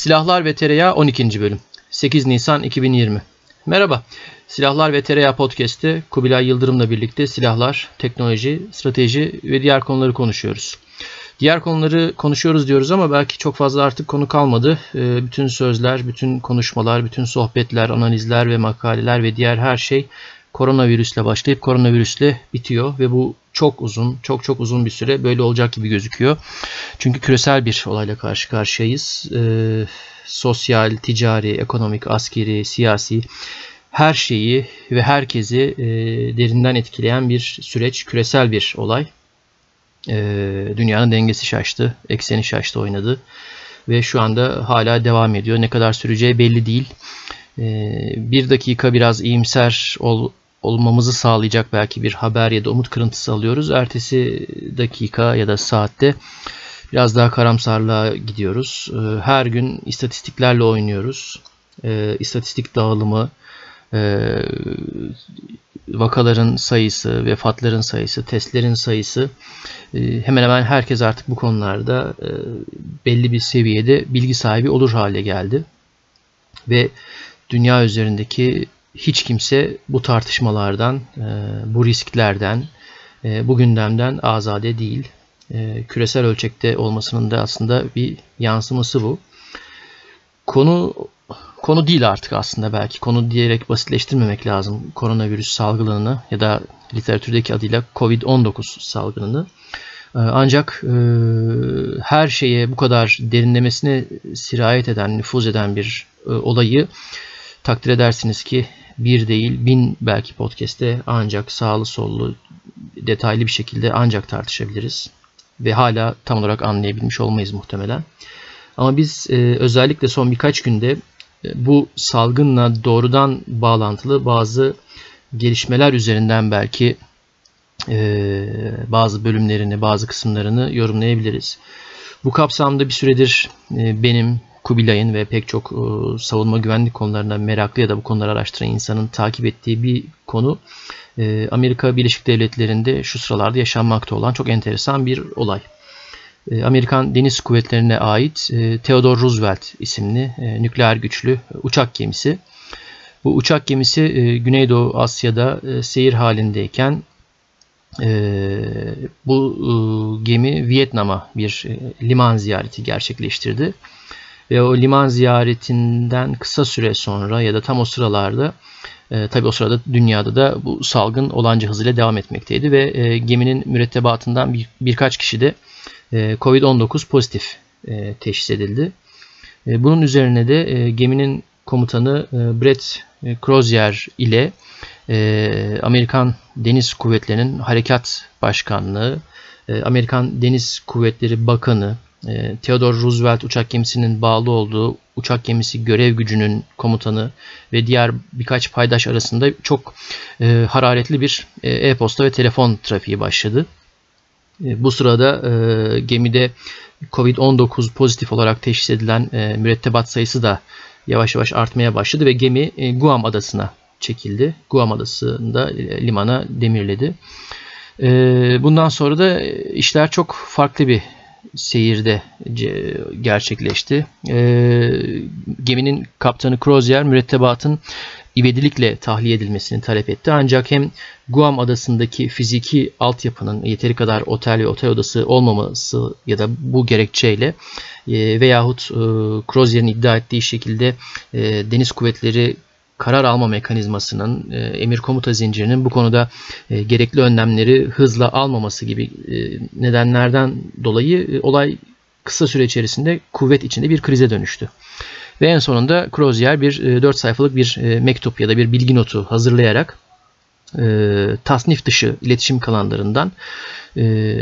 Silahlar ve Tereyağı 12. bölüm 8 Nisan 2020 Merhaba, Silahlar ve Tereyağı Podcast'te Kubilay Yıldırım'la birlikte silahlar, teknoloji, strateji ve diğer konuları konuşuyoruz. Diğer konuları konuşuyoruz diyoruz ama belki çok fazla artık konu kalmadı. Ee, bütün sözler, bütün konuşmalar, bütün sohbetler, analizler ve makaleler ve diğer her şey koronavirüsle başlayıp koronavirüsle bitiyor ve bu çok uzun, çok çok uzun bir süre böyle olacak gibi gözüküyor. Çünkü küresel bir olayla karşı karşıyayız. Ee, sosyal, ticari, ekonomik, askeri, siyasi her şeyi ve herkesi e, derinden etkileyen bir süreç, küresel bir olay. E, dünyanın dengesi şaştı, ekseni şaştı, oynadı ve şu anda hala devam ediyor. Ne kadar süreceği belli değil. E, bir dakika biraz iyimser ol, olmamızı sağlayacak belki bir haber ya da umut kırıntısı alıyoruz. Ertesi dakika ya da saatte biraz daha karamsarlığa gidiyoruz. Ee, her gün istatistiklerle oynuyoruz. Ee, istatistik dağılımı, e, vakaların sayısı, vefatların sayısı, testlerin sayısı hemen hemen herkes artık bu konularda belli bir seviyede bilgi sahibi olur hale geldi. Ve dünya üzerindeki hiç kimse bu tartışmalardan, e, bu risklerden, e, bu gündemden azade değil. E, küresel ölçekte olmasının da aslında bir yansıması bu. Konu konu değil artık aslında belki. Konu diyerek basitleştirmemek lazım koronavirüs salgınını ya da literatürdeki adıyla COVID-19 salgınını. Ancak her şeye bu kadar derinlemesine sirayet eden, nüfuz eden bir olayı takdir edersiniz ki bir değil bin belki podcast'te ancak sağlı sollu detaylı bir şekilde ancak tartışabiliriz. Ve hala tam olarak anlayabilmiş olmayız muhtemelen. Ama biz e, özellikle son birkaç günde e, bu salgınla doğrudan bağlantılı bazı gelişmeler üzerinden belki e, bazı bölümlerini, bazı kısımlarını yorumlayabiliriz. Bu kapsamda bir süredir e, benim Kubilay'ın ve pek çok e, savunma güvenlik konularına meraklı ya da bu konuları araştıran insanın takip ettiği bir konu e, Amerika Birleşik Devletleri'nde şu sıralarda yaşanmakta olan çok enteresan bir olay. E, Amerikan Deniz Kuvvetleri'ne ait Theodore Roosevelt isimli nükleer güçlü uçak gemisi. Bu uçak gemisi Güneydoğu Asya'da seyir halindeyken bu gemi Vietnam'a bir liman ziyareti gerçekleştirdi. Ve o liman ziyaretinden kısa süre sonra ya da tam o sıralarda e, tabi o sırada dünyada da bu salgın olanca hızıyla devam etmekteydi ve e, geminin mürettebatından bir, birkaç kişi de e, Covid-19 pozitif e, teşhis edildi. E, bunun üzerine de e, geminin komutanı e, Brett Crozier ile e, Amerikan Deniz Kuvvetleri'nin Harekat Başkanlığı, e, Amerikan Deniz Kuvvetleri Bakanı, e, Theodore Roosevelt uçak gemisinin bağlı olduğu uçak gemisi görev gücünün komutanı ve diğer birkaç paydaş arasında çok e, hararetli bir e, e-posta ve telefon trafiği başladı. E, bu sırada e, gemide Covid-19 pozitif olarak teşhis edilen e, mürettebat sayısı da yavaş yavaş artmaya başladı ve gemi e, Guam adasına çekildi. Guam adasında e, limana demirledi. E, bundan sonra da işler çok farklı bir seyirde gerçekleşti. E, geminin kaptanı Crozier mürettebatın ivedilikle tahliye edilmesini talep etti. Ancak hem Guam adasındaki fiziki altyapının yeteri kadar otel ve otel odası olmaması ya da bu gerekçeyle e, veyahut e, Crozier'in iddia ettiği şekilde e, deniz kuvvetleri karar alma mekanizmasının, e, emir komuta zincirinin bu konuda e, gerekli önlemleri hızla almaması gibi e, nedenlerden dolayı e, olay kısa süre içerisinde kuvvet içinde bir krize dönüştü. Ve en sonunda Crozier bir e, 4 sayfalık bir e, mektup ya da bir bilgi notu hazırlayarak e, tasnif dışı iletişim kanallarından e,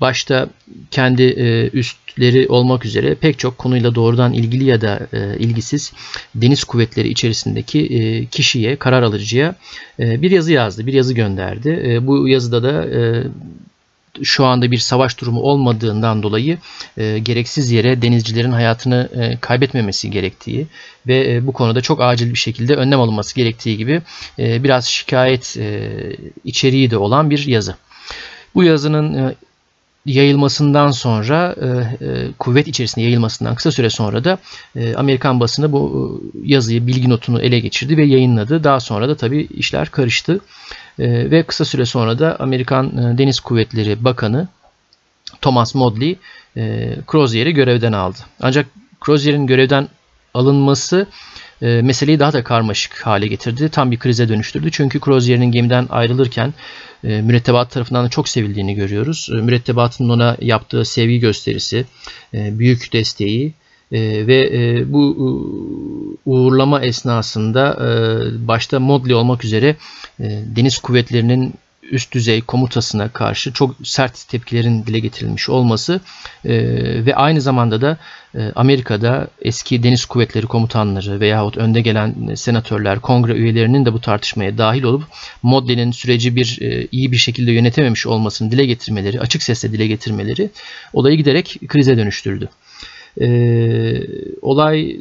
başta kendi e, üstleri olmak üzere pek çok konuyla doğrudan ilgili ya da e, ilgisiz deniz kuvvetleri içerisindeki e, kişiye, karar alıcıya e, bir yazı yazdı, bir yazı gönderdi. E, bu yazıda da e, şu anda bir savaş durumu olmadığından dolayı e, gereksiz yere denizcilerin hayatını e, kaybetmemesi gerektiği ve e, bu konuda çok acil bir şekilde önlem alınması gerektiği gibi e, biraz şikayet e, içeriği de olan bir yazı. Bu yazının e, yayılmasından sonra e, e, kuvvet içerisinde yayılmasından kısa süre sonra da e, Amerikan basını bu e, yazıyı bilgi notunu ele geçirdi ve yayınladı. Daha sonra da tabii işler karıştı e, ve kısa süre sonra da Amerikan e, Deniz Kuvvetleri Bakanı Thomas Modly e, Crozier'i görevden aldı. Ancak Crozier'in görevden alınması e, meseleyi daha da karmaşık hale getirdi. Tam bir krize dönüştürdü. Çünkü Crozier'in gemiden ayrılırken e, mürettebat tarafından da çok sevildiğini görüyoruz. E, mürettebatın ona yaptığı sevgi gösterisi, e, büyük desteği e, ve e, bu e, uğurlama esnasında e, başta Modli olmak üzere e, deniz kuvvetlerinin üst düzey komutasına karşı çok sert tepkilerin dile getirilmiş olması e, ve aynı zamanda da e, Amerika'da eski deniz kuvvetleri komutanları veyahut önde gelen senatörler, kongre üyelerinin de bu tartışmaya dahil olup Modly'nin süreci bir e, iyi bir şekilde yönetememiş olmasını dile getirmeleri, açık sesle dile getirmeleri olayı giderek krize dönüştürdü. E, olay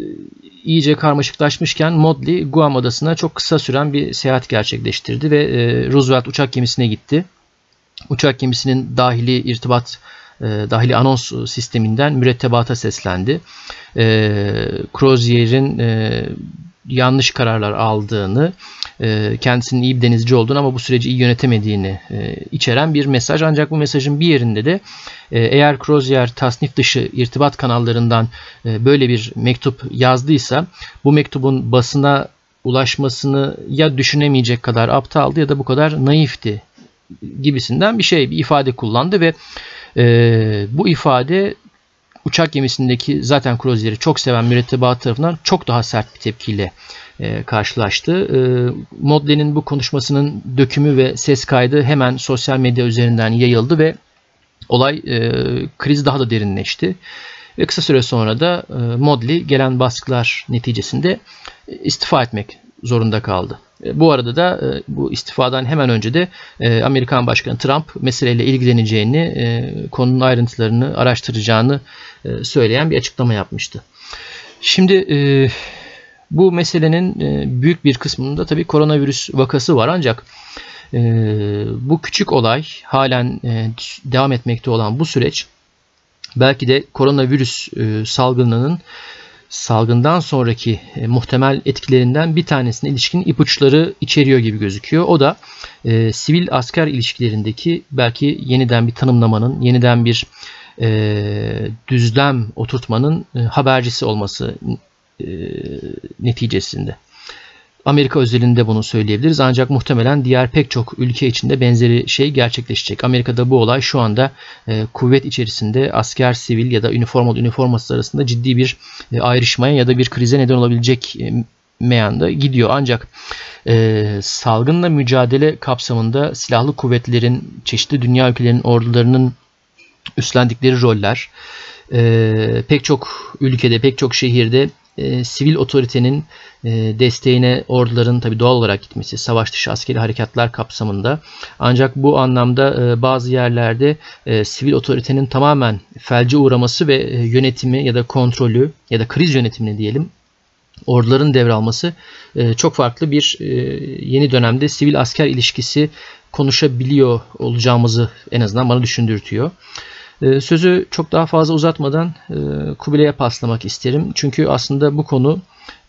iyice karmaşıklaşmışken Modley Guam adasına çok kısa süren bir seyahat gerçekleştirdi ve e, Roosevelt uçak gemisine gitti. Uçak gemisinin dahili irtibat e, dahili anons sisteminden mürettebata seslendi. E, Crozier'in e, yanlış kararlar aldığını, kendisinin iyi bir denizci olduğunu ama bu süreci iyi yönetemediğini e, içeren bir mesaj. Ancak bu mesajın bir yerinde de e, eğer Crozier tasnif dışı irtibat kanallarından böyle bir mektup yazdıysa bu mektubun basına ulaşmasını ya düşünemeyecek kadar aptaldı ya da bu kadar naifti gibisinden bir şey, bir ifade kullandı ve bu ifade uçak gemisindeki zaten Crozier'i çok seven mürettebat tarafından çok daha sert bir tepkiyle e, karşılaştı. E, Modley'nin bu konuşmasının dökümü ve ses kaydı hemen sosyal medya üzerinden yayıldı ve olay e, kriz daha da derinleşti. Ve kısa süre sonra da e, Modley gelen baskılar neticesinde e, istifa etmek zorunda kaldı. E, bu arada da e, bu istifadan hemen önce de Amerikan Başkanı Trump meseleyle ilgileneceğini, konunun ayrıntılarını araştıracağını söyleyen bir açıklama yapmıştı. Şimdi bu meselenin büyük bir kısmında tabii koronavirüs vakası var ancak bu küçük olay halen devam etmekte olan bu süreç belki de koronavirüs salgınının salgından sonraki e, muhtemel etkilerinden bir tanesine ilişkin ipuçları içeriyor gibi gözüküyor. O da e, sivil asker ilişkilerindeki belki yeniden bir tanımlamanın, yeniden bir e, düzlem oturtmanın e, habercisi olması e, neticesinde. Amerika özelinde bunu söyleyebiliriz. Ancak muhtemelen diğer pek çok ülke içinde benzeri şey gerçekleşecek. Amerika'da bu olay şu anda e, kuvvet içerisinde asker, sivil ya da üniformalı üniformasız arasında ciddi bir e, ayrışmaya ya da bir krize neden olabilecek e, meyanda gidiyor. Ancak e, salgınla mücadele kapsamında silahlı kuvvetlerin, çeşitli dünya ülkelerinin ordularının üstlendikleri roller, e, pek çok ülkede, pek çok şehirde e, sivil otoritenin e, desteğine orduların tabi doğal olarak gitmesi, savaş dışı askeri harekatlar kapsamında. Ancak bu anlamda e, bazı yerlerde e, sivil otoritenin tamamen felce uğraması ve e, yönetimi ya da kontrolü ya da kriz yönetimini diyelim orduların devralması e, çok farklı bir e, yeni dönemde sivil asker ilişkisi konuşabiliyor olacağımızı en azından bana düşündürtüyor. Ee, sözü çok daha fazla uzatmadan e, Kubilay'a paslamak isterim. Çünkü aslında bu konu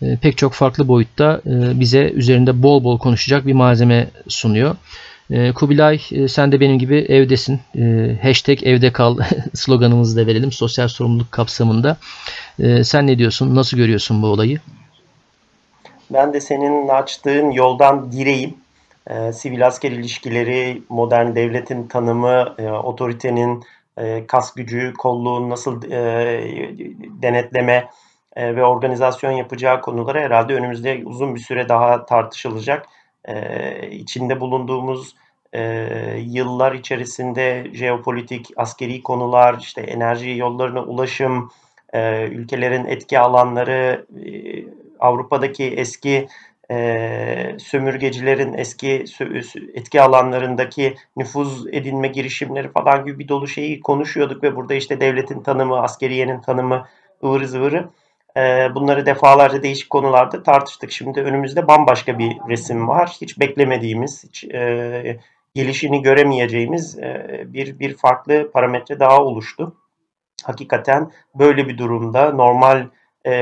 e, pek çok farklı boyutta e, bize üzerinde bol bol konuşacak bir malzeme sunuyor. Kubilay sen de benim gibi evdesin. Hashtag evde kal sloganımızı da verelim sosyal sorumluluk kapsamında. Sen ne diyorsun? Nasıl görüyorsun bu olayı? Ben de senin açtığın yoldan direyim. sivil asker ilişkileri, modern devletin tanımı, otoritenin e, kas gücü, kolluğun nasıl e, denetleme e, ve organizasyon yapacağı konuları herhalde önümüzde uzun bir süre daha tartışılacak. E, içinde bulunduğumuz yıllar içerisinde jeopolitik, askeri konular, işte enerji yollarına ulaşım, ülkelerin etki alanları, Avrupa'daki eski e, sömürgecilerin eski etki alanlarındaki nüfuz edinme girişimleri falan gibi bir dolu şeyi konuşuyorduk ve burada işte devletin tanımı, askeriyenin tanımı, ıvırı zıvırı e, bunları defalarca değişik konularda tartıştık. Şimdi önümüzde bambaşka bir resim var. Hiç beklemediğimiz, hiç e, gelişini göremeyeceğimiz e, bir bir farklı parametre daha oluştu. Hakikaten böyle bir durumda normal e,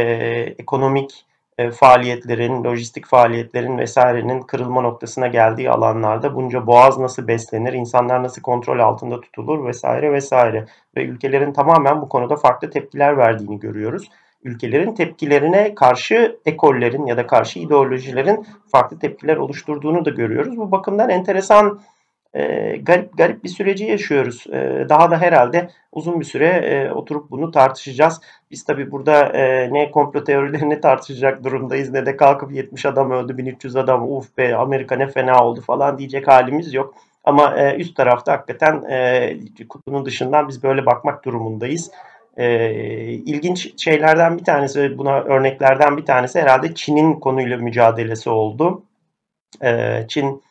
ekonomik e, faaliyetlerin, lojistik faaliyetlerin vesairenin kırılma noktasına geldiği alanlarda bunca boğaz nasıl beslenir, insanlar nasıl kontrol altında tutulur vesaire vesaire ve ülkelerin tamamen bu konuda farklı tepkiler verdiğini görüyoruz. Ülkelerin tepkilerine karşı ekollerin ya da karşı ideolojilerin farklı tepkiler oluşturduğunu da görüyoruz. Bu bakımdan enteresan e, garip garip bir süreci yaşıyoruz. E, daha da herhalde uzun bir süre e, oturup bunu tartışacağız. Biz tabii burada e, ne komplo teorilerini tartışacak durumdayız ne de kalkıp 70 adam öldü 1300 adam uf be Amerika ne fena oldu falan diyecek halimiz yok. Ama e, üst tarafta hakikaten e, kutunun dışından biz böyle bakmak durumundayız. E, ilginç şeylerden bir tanesi, buna örneklerden bir tanesi herhalde Çin'in konuyla mücadelesi oldu. E, Çin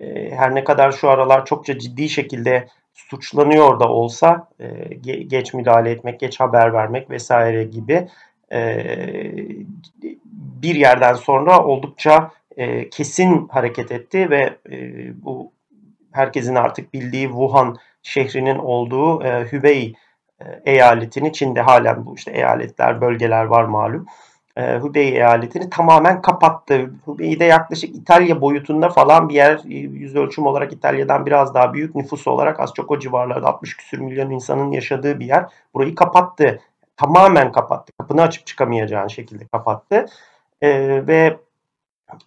e, her ne kadar şu aralar çokça ciddi şekilde suçlanıyor da olsa e, geç müdahale etmek, geç haber vermek vesaire gibi e, bir yerden sonra oldukça e, kesin hareket etti ve bu herkesin artık bildiği Wuhan şehrinin olduğu Hubei eyaletini Çin'de halen bu işte eyaletler, bölgeler var malum e, Hubei eyaletini tamamen kapattı. Hubei'de yaklaşık İtalya boyutunda falan bir yer yüz ölçüm olarak İtalya'dan biraz daha büyük nüfus olarak az çok o civarlarda 60 küsür milyon insanın yaşadığı bir yer. Burayı kapattı. Tamamen kapattı. Kapını açıp çıkamayacağın şekilde kapattı. E, ve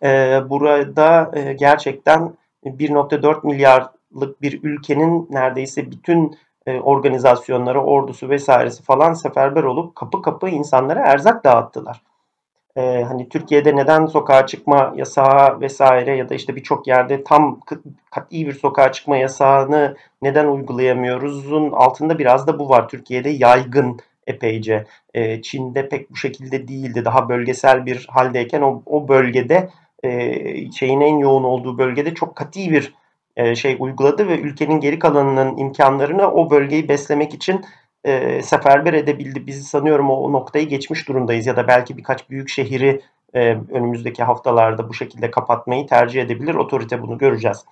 e, burada e, gerçekten 1.4 milyarlık bir ülkenin neredeyse bütün e, organizasyonları, ordusu vesairesi falan seferber olup kapı kapı insanlara erzak dağıttılar e, hani Türkiye'de neden sokağa çıkma yasağı vesaire ya da işte birçok yerde tam kat'i bir sokağa çıkma yasağını neden uygulayamıyoruzun altında biraz da bu var. Türkiye'de yaygın epeyce. E, Çin'de pek bu şekilde değildi. Daha bölgesel bir haldeyken o, o bölgede e, şeyin en yoğun olduğu bölgede çok kat'i bir e, şey uyguladı ve ülkenin geri kalanının imkanlarını o bölgeyi beslemek için e, seferber edebildi. Biz sanıyorum o, o noktayı geçmiş durumdayız ya da belki birkaç büyük şehri e, önümüzdeki haftalarda bu şekilde kapatmayı tercih edebilir. Otorite bunu göreceğiz.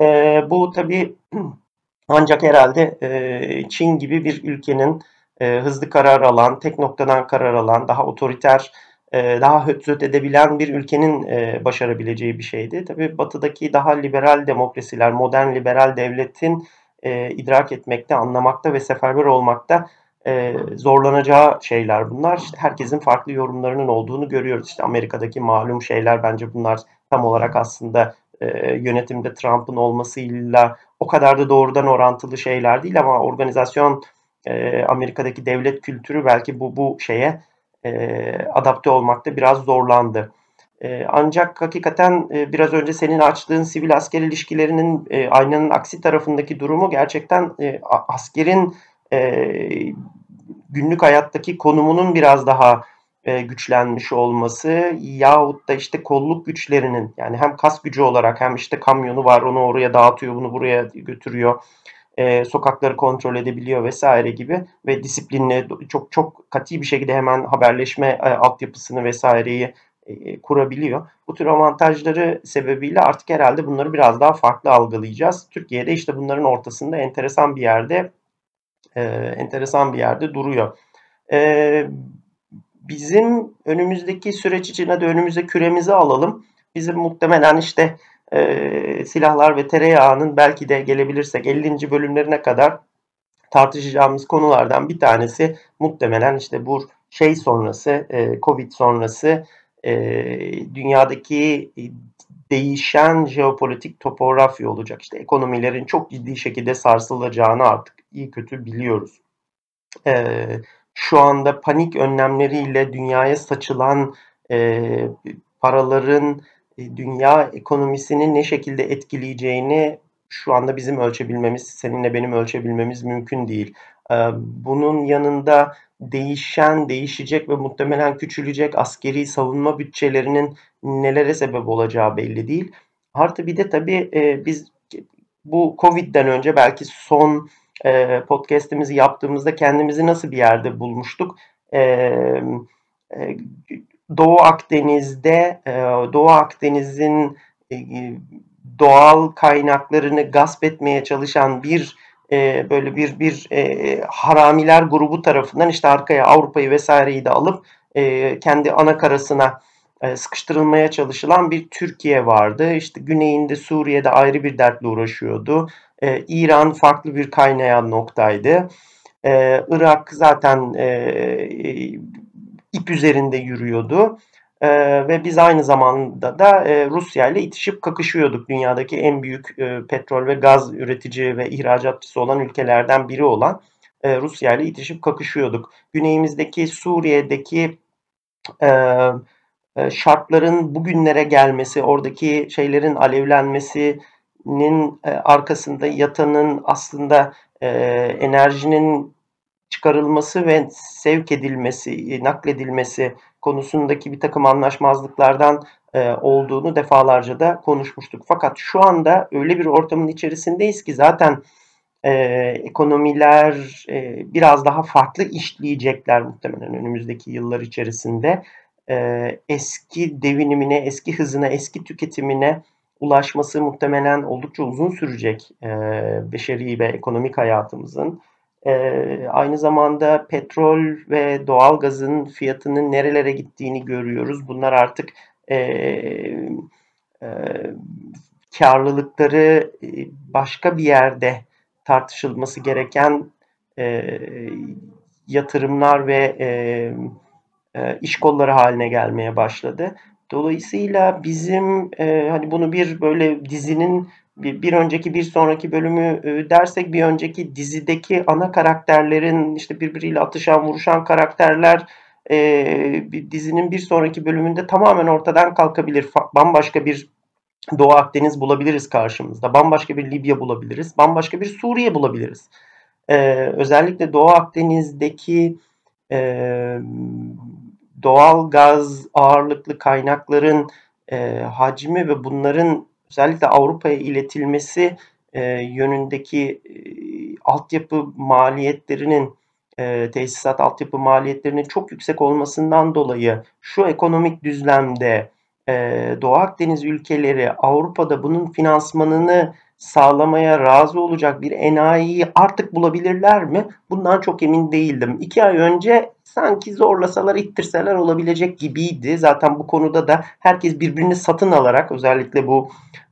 E, bu tabii ancak herhalde e, Çin gibi bir ülkenin e, hızlı karar alan, tek noktadan karar alan, daha otoriter, e, daha höt edebilen bir ülkenin e, başarabileceği bir şeydi. Tabii batıdaki daha liberal demokrasiler, modern liberal devletin e, idrak etmekte, anlamakta ve seferber olmakta e, zorlanacağı şeyler bunlar. İşte herkesin farklı yorumlarının olduğunu görüyoruz. İşte Amerika'daki malum şeyler bence bunlar tam olarak aslında e, yönetimde Trump'ın olmasıyla o kadar da doğrudan orantılı şeyler değil ama organizasyon e, Amerika'daki devlet kültürü belki bu bu şeye e, adapte olmakta biraz zorlandı. E, ancak hakikaten e, biraz önce senin açtığın sivil asker ilişkilerinin e, aynanın aksi tarafındaki durumu gerçekten e, askerin günlük hayattaki konumunun biraz daha güçlenmiş olması yahut da işte kolluk güçlerinin yani hem kas gücü olarak hem işte kamyonu var onu oraya dağıtıyor bunu buraya götürüyor sokakları kontrol edebiliyor vesaire gibi ve disiplinle çok çok katı bir şekilde hemen haberleşme e, altyapısını vesaireyi kurabiliyor. Bu tür avantajları sebebiyle artık herhalde bunları biraz daha farklı algılayacağız. Türkiye'de işte bunların ortasında enteresan bir yerde e, enteresan bir yerde duruyor. E, bizim önümüzdeki süreç için hadi önümüze küremizi alalım. Bizim muhtemelen işte e, silahlar ve tereyağının belki de gelebilirsek 50. bölümlerine kadar tartışacağımız konulardan bir tanesi muhtemelen işte bu şey sonrası, e, Covid sonrası e, dünyadaki değişen jeopolitik topografya olacak. İşte ekonomilerin çok ciddi şekilde sarsılacağını artık iyi kötü biliyoruz. E, şu anda panik önlemleriyle dünyaya saçılan e, paraların e, dünya ekonomisini ne şekilde etkileyeceğini şu anda bizim ölçebilmemiz, seninle benim ölçebilmemiz mümkün değil. Bunun yanında değişen, değişecek ve muhtemelen küçülecek askeri savunma bütçelerinin nelere sebep olacağı belli değil. Artı bir de tabii biz bu Covid'den önce belki son podcast'imizi yaptığımızda kendimizi nasıl bir yerde bulmuştuk? Doğu Akdeniz'de, Doğu Akdeniz'in doğal kaynaklarını gasp etmeye çalışan bir e, böyle bir bir e, haramiler grubu tarafından işte arkaya Avrupa'yı vesaireyi de alıp e, kendi ana karasına e, sıkıştırılmaya çalışılan bir Türkiye vardı. İşte güneyinde Suriye'de ayrı bir dertle uğraşıyordu. E, İran farklı bir kaynayan noktaydı. E, Irak zaten e, ip üzerinde yürüyordu. E, ve biz aynı zamanda da e, Rusya ile itişip kakışıyorduk. Dünyadaki en büyük e, petrol ve gaz üretici ve ihracatçısı olan ülkelerden biri olan e, Rusya ile itişip kakışıyorduk. Güneyimizdeki Suriye'deki e, e, şartların bugünlere gelmesi, oradaki şeylerin alevlenmesinin e, arkasında yatanın aslında e, enerjinin çıkarılması ve sevk edilmesi, nakledilmesi konusundaki bir takım anlaşmazlıklardan olduğunu defalarca da konuşmuştuk. Fakat şu anda öyle bir ortamın içerisindeyiz ki zaten e, ekonomiler e, biraz daha farklı işleyecekler muhtemelen önümüzdeki yıllar içerisinde e, eski devinimine, eski hızına, eski tüketimine ulaşması muhtemelen oldukça uzun sürecek e, beşeri ve ekonomik hayatımızın. E, aynı zamanda petrol ve doğal gazın fiyatının nerelere gittiğini görüyoruz. Bunlar artık e, e, karlılıkları başka bir yerde tartışılması gereken e, yatırımlar ve e, e, iş kolları haline gelmeye başladı. Dolayısıyla bizim e, hani bunu bir böyle dizinin bir, bir önceki bir sonraki bölümü e, dersek bir önceki dizideki ana karakterlerin işte birbiriyle atışan vuruşan karakterler e, dizinin bir sonraki bölümünde tamamen ortadan kalkabilir. Bambaşka bir Doğu Akdeniz bulabiliriz karşımızda. Bambaşka bir Libya bulabiliriz. Bambaşka bir Suriye bulabiliriz. Ee, özellikle Doğu Akdeniz'deki e, doğal gaz ağırlıklı kaynakların e, hacmi ve bunların özellikle Avrupa'ya iletilmesi e, yönündeki e, altyapı maliyetlerinin e, tesisat altyapı maliyetlerinin çok yüksek olmasından dolayı şu ekonomik düzlemde e, Doğu Akdeniz ülkeleri Avrupa'da bunun finansmanını sağlamaya razı olacak bir enayiyi artık bulabilirler mi? Bundan çok emin değildim. İki ay önce sanki zorlasalar, ittirseler olabilecek gibiydi. Zaten bu konuda da herkes birbirini satın alarak özellikle bu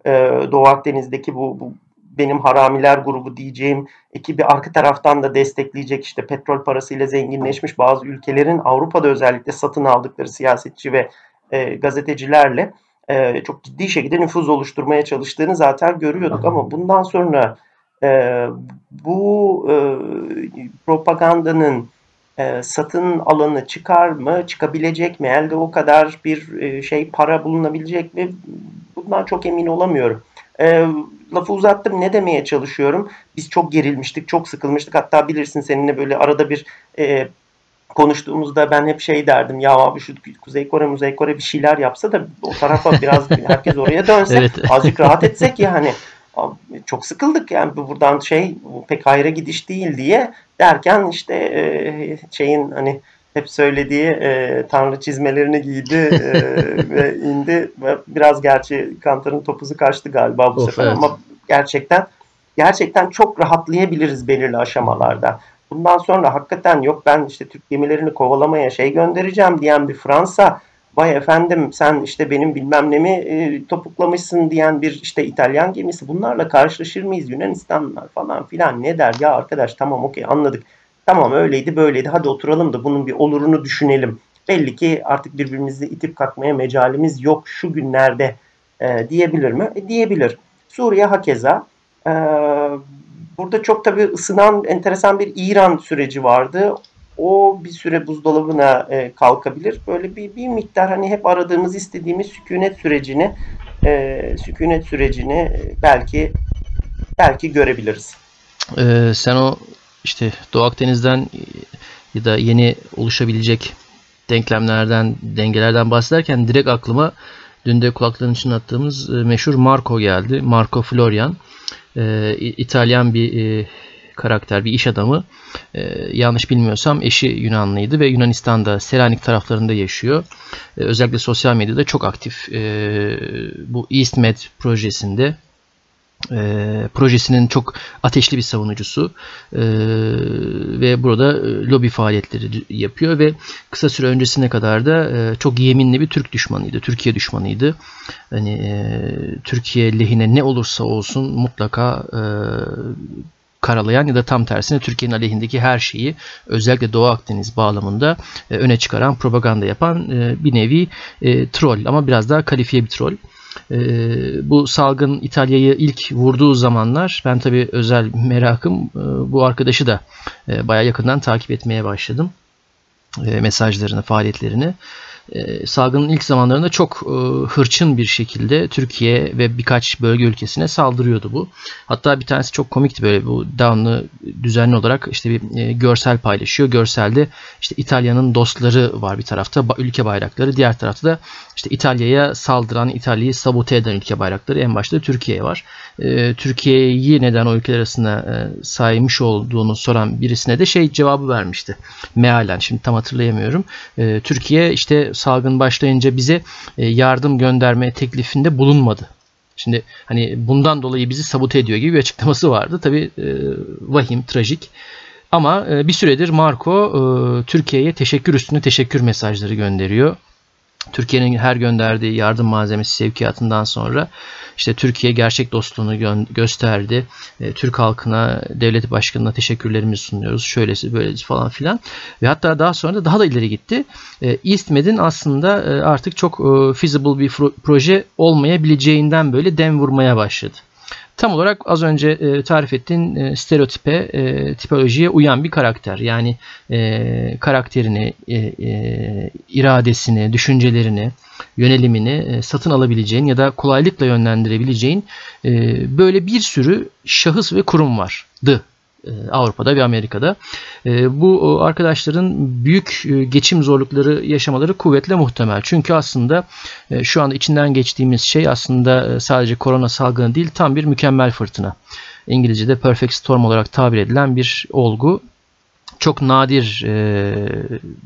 e, Doğu Akdeniz'deki bu, bu benim haramiler grubu diyeceğim ekibi arka taraftan da destekleyecek işte petrol parasıyla zenginleşmiş bazı ülkelerin Avrupa'da özellikle satın aldıkları siyasetçi ve e, gazetecilerle e, çok ciddi şekilde nüfuz oluşturmaya çalıştığını zaten görüyorduk ama bundan sonra e, bu e, propagandanın e, satın alanı çıkar mı, çıkabilecek mi, elde o kadar bir e, şey para bulunabilecek mi bundan çok emin olamıyorum. E, lafı uzattım ne demeye çalışıyorum? Biz çok gerilmiştik, çok sıkılmıştık. Hatta bilirsin seninle böyle arada bir e, konuştuğumuzda ben hep şey derdim ya abi şu Kuzey Kore Kuzey Kore bir şeyler yapsa da o tarafa biraz herkes oraya dönse evet. azıcık rahat etsek ya hani çok sıkıldık yani buradan şey pek hayra gidiş değil diye derken işte e, şeyin hani hep söylediği e, tanrı çizmelerini giydi e, ve indi ve biraz gerçi Kantar'ın topuzu kaçtı galiba bu of, sefer evet. ama gerçekten gerçekten çok rahatlayabiliriz belirli aşamalarda bundan sonra hakikaten yok ben işte Türk gemilerini kovalamaya şey göndereceğim diyen bir Fransa vay efendim sen işte benim bilmem nemi e, topuklamışsın diyen bir işte İtalyan gemisi bunlarla karşılaşır mıyız? Yunanistanlar falan filan ne der? Ya arkadaş tamam okey anladık. Tamam öyleydi böyleydi. Hadi oturalım da bunun bir olurunu düşünelim. Belli ki artık birbirimizi itip kalkmaya mecalimiz yok şu günlerde e, diyebilir mi? E, diyebilir. Suriye hakeza e, Burada çok tabii ısınan enteresan bir İran süreci vardı. O bir süre buzdolabına e, kalkabilir. Böyle bir, bir miktar hani hep aradığımız istediğimiz sükunet sürecini e, sükunet sürecini e, belki belki görebiliriz. Ee, sen o işte Doğu Akdeniz'den ya da yeni oluşabilecek denklemlerden, dengelerden bahsederken direkt aklıma dün de kulakların için attığımız e, meşhur Marco geldi. Marco Florian e, İtalyan bir e, karakter, bir iş adamı. E, yanlış bilmiyorsam eşi Yunanlıydı ve Yunanistan'da Selanik taraflarında yaşıyor. E, özellikle sosyal medyada çok aktif. E, bu EastMed projesinde e, projesinin çok ateşli bir savunucusu e, ve burada e, lobi faaliyetleri yapıyor ve kısa süre öncesine kadar da e, çok yeminli bir Türk düşmanıydı, Türkiye düşmanıydı. Hani e, Türkiye lehine ne olursa olsun mutlaka e, karalayan ya da tam tersine Türkiye'nin aleyhindeki her şeyi özellikle Doğu Akdeniz bağlamında e, öne çıkaran propaganda yapan e, bir nevi e, troll ama biraz daha kalifiye bir troll. E, bu salgın İtalya'yı ilk vurduğu zamanlar ben tabii özel merakım e, bu arkadaşı da e, bayağı yakından takip etmeye başladım. E, mesajlarını, faaliyetlerini e, salgının ilk zamanlarında çok e, hırçın bir şekilde Türkiye ve birkaç bölge ülkesine saldırıyordu bu. Hatta bir tanesi çok komikti böyle bu down'lı düzenli olarak işte bir e, görsel paylaşıyor. Görselde işte İtalya'nın dostları var bir tarafta ülke bayrakları diğer tarafta da işte İtalya'ya saldıran İtalya'yı sabote eden ülke bayrakları en başta Türkiye var. E, Türkiye'yi neden o ülkeler arasında e, saymış olduğunu soran birisine de şey cevabı vermişti. Mealen şimdi tam hatırlayamıyorum. E, Türkiye işte salgın başlayınca bize e, yardım gönderme teklifinde bulunmadı. Şimdi hani bundan dolayı bizi sabote ediyor gibi bir açıklaması vardı. Tabi e, vahim, trajik. Ama e, bir süredir Marco Türkiye'ye teşekkür üstüne teşekkür mesajları gönderiyor. Türkiye'nin her gönderdiği yardım malzemesi sevkiyatından sonra işte Türkiye gerçek dostluğunu gö- gösterdi. E, Türk halkına, devlet başkanına teşekkürlerimizi sunuyoruz. Şöylesi böylesi falan filan. Ve hatta daha sonra da daha da ileri gitti. E, EastMed'in aslında e, artık çok e, feasible bir proje olmayabileceğinden böyle dem vurmaya başladı tam olarak az önce e, tarif ettiğin e, stereotipe, e, tipolojiye uyan bir karakter. Yani e, karakterini, e, e, iradesini, düşüncelerini, yönelimini e, satın alabileceğin ya da kolaylıkla yönlendirebileceğin e, böyle bir sürü şahıs ve kurum vardı Avrupa'da ve Amerika'da. E, bu arkadaşların büyük e, geçim zorlukları yaşamaları kuvvetle muhtemel. Çünkü aslında şu anda içinden geçtiğimiz şey aslında sadece korona salgını değil tam bir mükemmel fırtına. İngilizce'de perfect storm olarak tabir edilen bir olgu çok nadir e,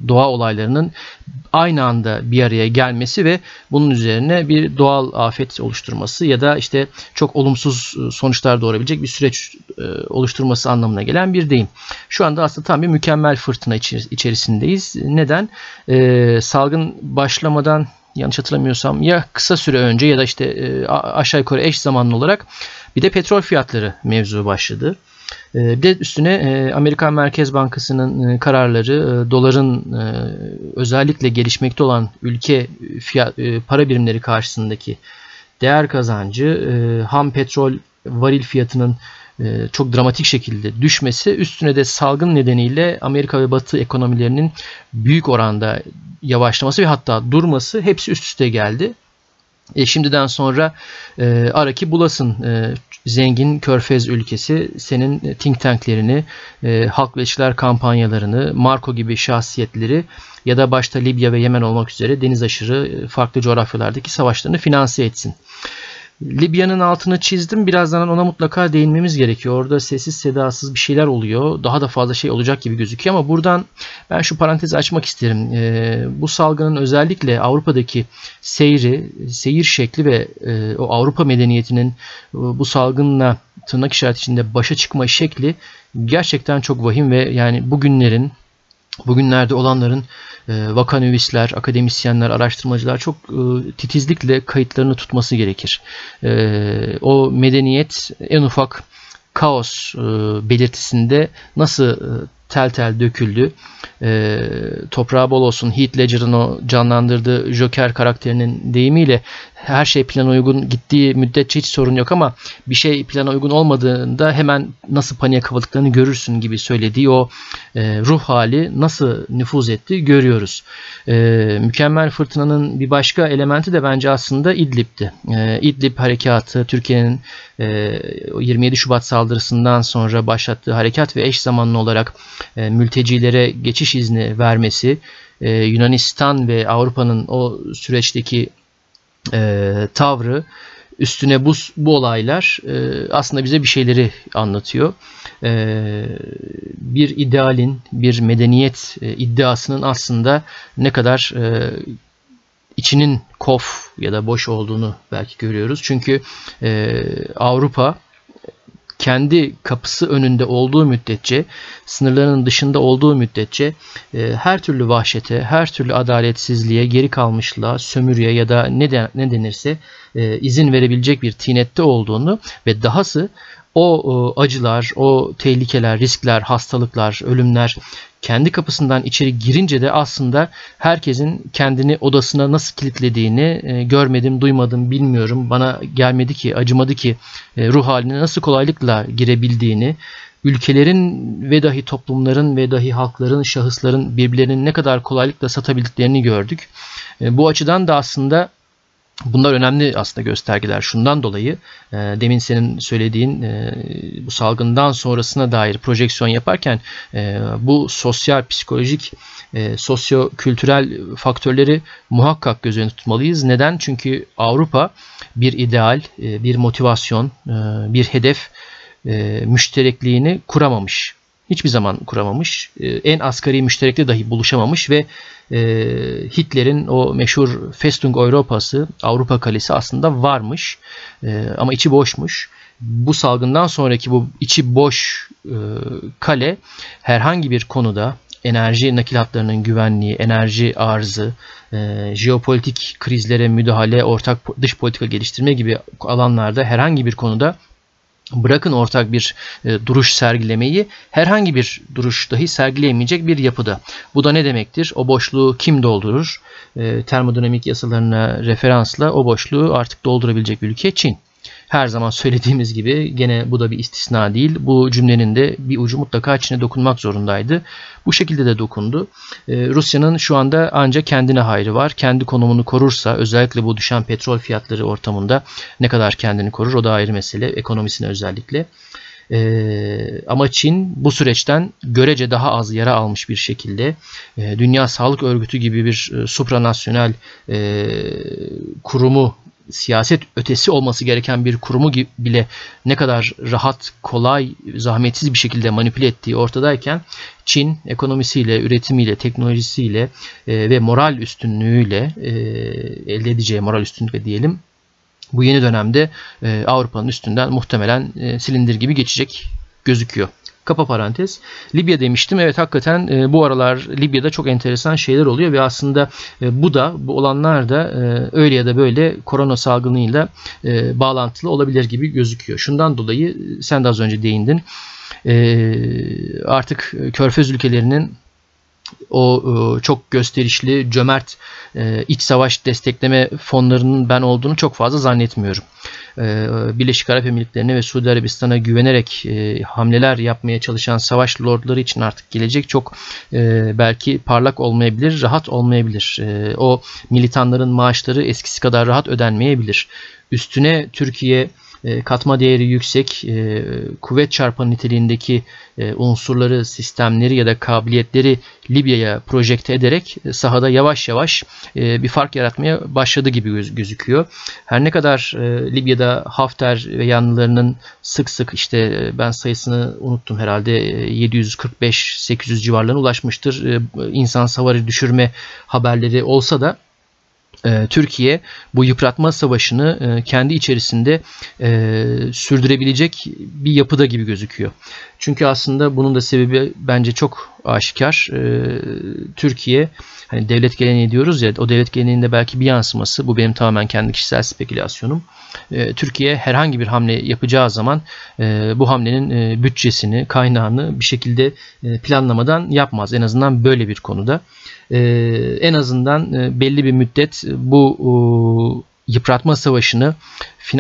doğa olaylarının aynı anda bir araya gelmesi ve bunun üzerine bir doğal afet oluşturması ya da işte çok olumsuz sonuçlar doğurabilecek bir süreç e, oluşturması anlamına gelen bir deyim. Şu anda aslında tam bir mükemmel fırtına içerisindeyiz. Neden? E, salgın başlamadan yanlış hatırlamıyorsam ya kısa süre önce ya da işte e, aşağı yukarı eş zamanlı olarak bir de petrol fiyatları mevzu başladı. Ee, bir de üstüne e, Amerikan Merkez Bankası'nın e, kararları e, doların özellikle gelişmekte olan ülke fiyat, para birimleri karşısındaki değer kazancı, ham petrol varil fiyatının çok dramatik şekilde düşmesi üstüne de salgın nedeniyle Amerika ve Batı ekonomilerinin büyük oranda yavaşlaması ve hatta durması hepsi üst üste geldi. E, şimdiden sonra e, ara bulasın e, zengin körfez ülkesi senin think tanklerini, e, halk ve işler kampanyalarını, Marco gibi şahsiyetleri ya da başta Libya ve Yemen olmak üzere deniz aşırı e, farklı coğrafyalardaki savaşlarını finanse etsin. Libya'nın altını çizdim. Birazdan ona mutlaka değinmemiz gerekiyor. Orada sessiz sedasız bir şeyler oluyor. Daha da fazla şey olacak gibi gözüküyor ama buradan ben şu parantezi açmak isterim. E, bu salgının özellikle Avrupa'daki seyri, seyir şekli ve e, o Avrupa medeniyetinin e, bu salgınla tırnak işareti içinde başa çıkma şekli gerçekten çok vahim ve yani bugünlerin bugünlerde olanların e, vakanüvisler, akademisyenler, araştırmacılar çok e, titizlikle kayıtlarını tutması gerekir. E, o medeniyet en ufak kaos belirtisinde nasıl tel tel döküldü. E, toprağı bol olsun Heath Ledger'ın o canlandırdığı Joker karakterinin deyimiyle her şey plana uygun gittiği müddetçe hiç sorun yok ama bir şey plana uygun olmadığında hemen nasıl paniğe kapıldıklarını görürsün gibi söylediği o e, ruh hali nasıl nüfuz etti görüyoruz. E, mükemmel fırtınanın bir başka elementi de bence aslında İdlib'ti. E, İdlib harekatı Türkiye'nin e, 27 Şubat saldırısından sonra başlattığı harekat ve eş zamanlı olarak e, mültecilere geçiş izni vermesi e, Yunanistan ve Avrupa'nın o süreçteki e, tavrı üstüne bu, bu olaylar e, aslında bize bir şeyleri anlatıyor. E, bir idealin, bir medeniyet e, iddiasının aslında ne kadar e, içinin kof ya da boş olduğunu belki görüyoruz. Çünkü e, Avrupa kendi kapısı önünde olduğu müddetçe, sınırlarının dışında olduğu müddetçe e, her türlü vahşete, her türlü adaletsizliğe, geri kalmışlığa, sömürüye ya da ne, de, ne denirse e, izin verebilecek bir tinette olduğunu ve dahası o acılar, o tehlikeler, riskler, hastalıklar, ölümler kendi kapısından içeri girince de aslında herkesin kendini odasına nasıl kilitlediğini e, görmedim, duymadım, bilmiyorum. Bana gelmedi ki, acımadı ki e, ruh haline nasıl kolaylıkla girebildiğini, ülkelerin ve dahi toplumların ve dahi halkların, şahısların birbirlerinin ne kadar kolaylıkla satabildiklerini gördük. E, bu açıdan da aslında Bunlar önemli aslında göstergeler. Şundan dolayı e, demin senin söylediğin e, bu salgından sonrasına dair projeksiyon yaparken e, bu sosyal, psikolojik, e, sosyo-kültürel faktörleri muhakkak göz önünde tutmalıyız. Neden? Çünkü Avrupa bir ideal, e, bir motivasyon, e, bir hedef e, müşterekliğini kuramamış hiçbir zaman kuramamış. Ee, en asgari müşterekte dahi buluşamamış ve e, Hitler'in o meşhur Festung Europa'sı, Avrupa Kalesi aslında varmış e, ama içi boşmuş. Bu salgından sonraki bu içi boş e, kale herhangi bir konuda enerji nakil hatlarının güvenliği, enerji arzı, e, jeopolitik krizlere müdahale, ortak dış politika geliştirme gibi alanlarda herhangi bir konuda bırakın ortak bir e, duruş sergilemeyi herhangi bir duruş dahi sergileyemeyecek bir yapıda. Bu da ne demektir? O boşluğu kim doldurur? E, termodinamik yasalarına referansla o boşluğu artık doldurabilecek ülke Çin. Her zaman söylediğimiz gibi gene bu da bir istisna değil. Bu cümlenin de bir ucu mutlaka içine dokunmak zorundaydı. Bu şekilde de dokundu. Ee, Rusya'nın şu anda ancak kendine hayrı var. Kendi konumunu korursa özellikle bu düşen petrol fiyatları ortamında ne kadar kendini korur o da ayrı mesele. Ekonomisine özellikle. Ee, ama Çin bu süreçten görece daha az yara almış bir şekilde e, Dünya Sağlık Örgütü gibi bir e, supranasyonel e, kurumu siyaset ötesi olması gereken bir kurumu bile ne kadar rahat, kolay, zahmetsiz bir şekilde manipüle ettiği ortadayken Çin ekonomisiyle, üretimiyle, teknolojisiyle e, ve moral üstünlüğüyle e, elde edeceği moral üstünlükle diyelim bu yeni dönemde e, Avrupa'nın üstünden muhtemelen e, silindir gibi geçecek gözüküyor. Kapa parantez. Libya demiştim. Evet hakikaten e, bu aralar Libya'da çok enteresan şeyler oluyor ve aslında e, bu da bu olanlar da e, öyle ya da böyle korona salgınıyla e, bağlantılı olabilir gibi gözüküyor. Şundan dolayı sen de az önce değindin. E, artık Körfez ülkelerinin o e, çok gösterişli, cömert e, iç savaş destekleme fonlarının ben olduğunu çok fazla zannetmiyorum. E, Birleşik Arap Emirlikleri'ne ve Suudi Arabistan'a güvenerek hamleler yapmaya çalışan savaş lordları için artık gelecek çok belki parlak olmayabilir, rahat olmayabilir. O militanların maaşları eskisi kadar rahat ödenmeyebilir. Üstüne Türkiye e, katma değeri yüksek, e, kuvvet çarpanı niteliğindeki e, unsurları, sistemleri ya da kabiliyetleri Libya'ya projekte ederek sahada yavaş yavaş bir fark yaratmaya başladı gibi gözüküyor. Her ne kadar Libya'da Hafter ve yanlılarının sık sık işte ben sayısını unuttum herhalde 745-800 civarlarına ulaşmıştır. İnsan savarı düşürme haberleri olsa da e, Türkiye bu yıpratma savaşını e, kendi içerisinde e, sürdürebilecek bir yapıda gibi gözüküyor. Çünkü aslında bunun da sebebi bence çok aşikar. Türkiye hani devlet geleneği diyoruz ya o devlet geleneğinde belki bir yansıması bu benim tamamen kendi kişisel spekülasyonum. Türkiye herhangi bir hamle yapacağı zaman bu hamlenin bütçesini, kaynağını bir şekilde planlamadan yapmaz. En azından böyle bir konuda. En azından belli bir müddet bu yıpratma savaşını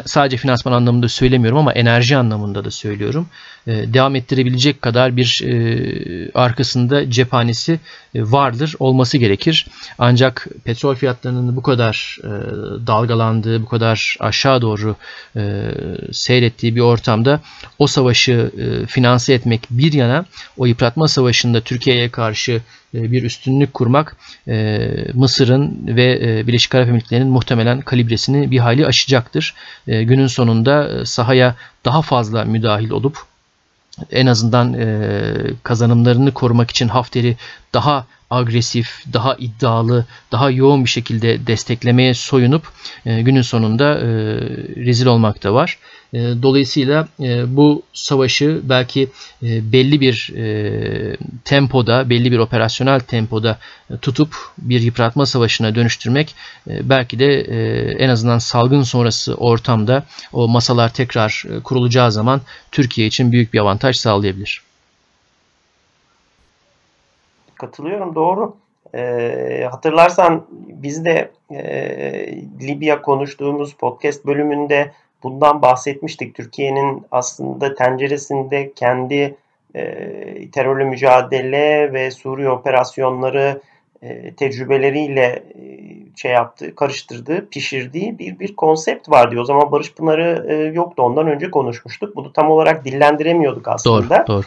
sadece finansman anlamında söylemiyorum ama enerji anlamında da söylüyorum. E, devam ettirebilecek kadar bir e, arkasında cephanesi e, vardır, olması gerekir. Ancak petrol fiyatlarının bu kadar dalgalandığı, bu kadar aşağı doğru seyrettiği bir ortamda o savaşı finanse etmek bir yana o yıpratma savaşında Türkiye'ye karşı bir üstünlük kurmak Mısır'ın ve Birleşik Arap Emirlikleri'nin muhtemelen kalibresini bir hayli aşacaktır. Günün sonunda sahaya daha fazla müdahil olup en azından e, kazanımlarını korumak için Hafter'i daha agresif, daha iddialı, daha yoğun bir şekilde desteklemeye soyunup e, günün sonunda e, rezil olmak da var. E, dolayısıyla e, bu savaşı belki e, belli bir e, tempoda, belli bir operasyonel tempoda e, tutup bir yıpratma savaşına dönüştürmek e, belki de e, en azından salgın sonrası ortamda o masalar tekrar e, kurulacağı zaman Türkiye için büyük bir avantaj sağlayabilir. Katılıyorum doğru. Ee, hatırlarsan biz de e, Libya konuştuğumuz podcast bölümünde bundan bahsetmiştik. Türkiye'nin aslında tenceresinde kendi e, terörle mücadele ve Suriye operasyonları e, tecrübeleriyle e, şey yaptı, karıştırdığı, pişirdiği bir bir konsept vardı. O zaman Barış Pınarı e, yoktu. Ondan önce konuşmuştuk. Bunu tam olarak dillendiremiyorduk aslında. Doğru, doğru.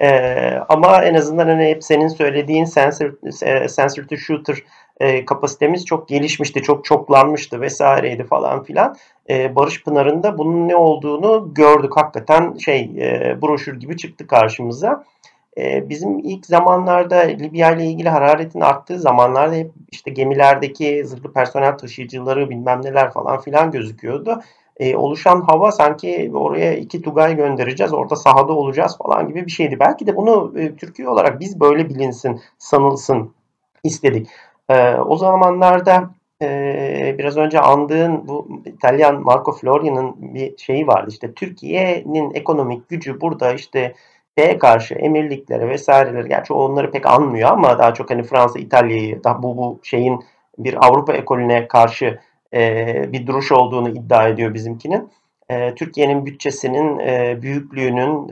Ee, ama en azından hani hep senin söylediğin sensor, e, sensor to shooter e, kapasitemiz çok gelişmişti, çok çoklanmıştı vesaireydi falan filan. E, Barış Pınar'ın bunun ne olduğunu gördük. Hakikaten şey e, broşür gibi çıktı karşımıza. E, bizim ilk zamanlarda Libya ile ilgili hararetin arttığı zamanlarda hep işte gemilerdeki zırhlı personel taşıyıcıları bilmem neler falan filan gözüküyordu e, oluşan hava sanki oraya iki Tugay göndereceğiz, orada sahada olacağız falan gibi bir şeydi. Belki de bunu e, Türkiye olarak biz böyle bilinsin, sanılsın istedik. E, o zamanlarda e, biraz önce andığın bu İtalyan Marco Florian'ın bir şeyi vardı. İşte Türkiye'nin ekonomik gücü burada işte şeye karşı emirliklere vesaireleri gerçi onları pek anmıyor ama daha çok hani Fransa, İtalya'yı da bu bu şeyin bir Avrupa ekolüne karşı e, bir duruş olduğunu iddia ediyor bizimkinin. E, Türkiye'nin bütçesinin e, büyüklüğünün,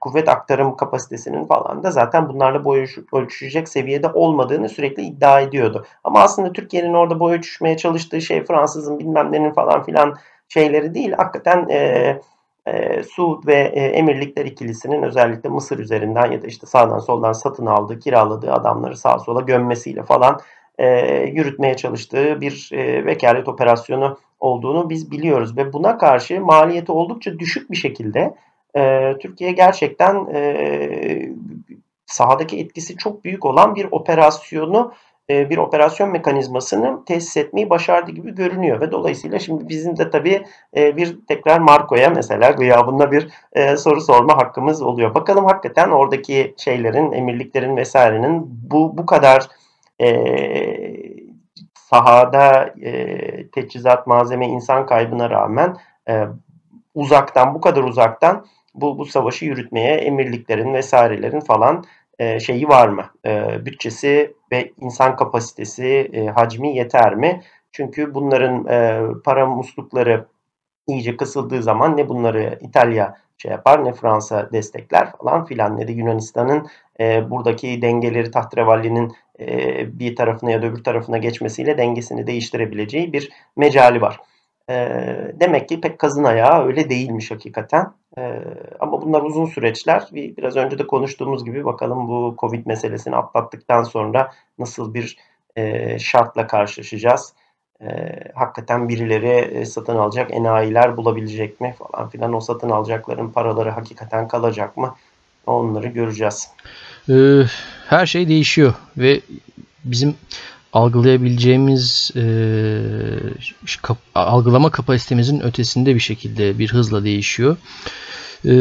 kuvvet aktarım kapasitesinin falan da zaten bunlarla boy ölçüşecek seviyede olmadığını sürekli iddia ediyordu. Ama aslında Türkiye'nin orada boy ölçüşmeye çalıştığı şey Fransızın bilmem nenin falan filan şeyleri değil. Hakikaten e, e, Suud ve e, Emirlikler ikilisinin özellikle Mısır üzerinden ya da işte sağdan soldan satın aldığı, kiraladığı adamları sağa sola gömmesiyle falan e, yürütmeye çalıştığı bir e, vekalet operasyonu olduğunu biz biliyoruz ve buna karşı maliyeti oldukça düşük bir şekilde e, Türkiye gerçekten e, sahadaki etkisi çok büyük olan bir operasyonu e, bir operasyon mekanizmasını tesis etmeyi başardı gibi görünüyor ve dolayısıyla şimdi bizim de tabii e, bir tekrar Marco'ya mesela gıyabında bir e, soru sorma hakkımız oluyor. Bakalım hakikaten oradaki şeylerin, emirliklerin vesairenin bu bu kadar e, sahada e, teçhizat, malzeme, insan kaybına rağmen e, uzaktan, bu kadar uzaktan bu, bu savaşı yürütmeye emirliklerin vesairelerin falan e, şeyi var mı? E, bütçesi ve insan kapasitesi, e, hacmi yeter mi? Çünkü bunların e, para muslukları iyice kısıldığı zaman ne bunları İtalya şey yapar ne Fransa destekler falan filan ne de Yunanistan'ın e, buradaki dengeleri tahtrevallinin e, bir tarafına ya da öbür tarafına geçmesiyle dengesini değiştirebileceği bir mecali var. E, demek ki pek kazın ayağı öyle değilmiş hakikaten. E, ama bunlar uzun süreçler. Biraz önce de konuştuğumuz gibi bakalım bu Covid meselesini atlattıktan sonra nasıl bir e, şartla karşılaşacağız e, hakikaten birileri e, satın alacak enayiler bulabilecek mi falan filan o satın alacakların paraları hakikaten kalacak mı onları göreceğiz. Ee, her şey değişiyor ve bizim algılayabileceğimiz e, kap, algılama kapasitemizin ötesinde bir şekilde bir hızla değişiyor. E,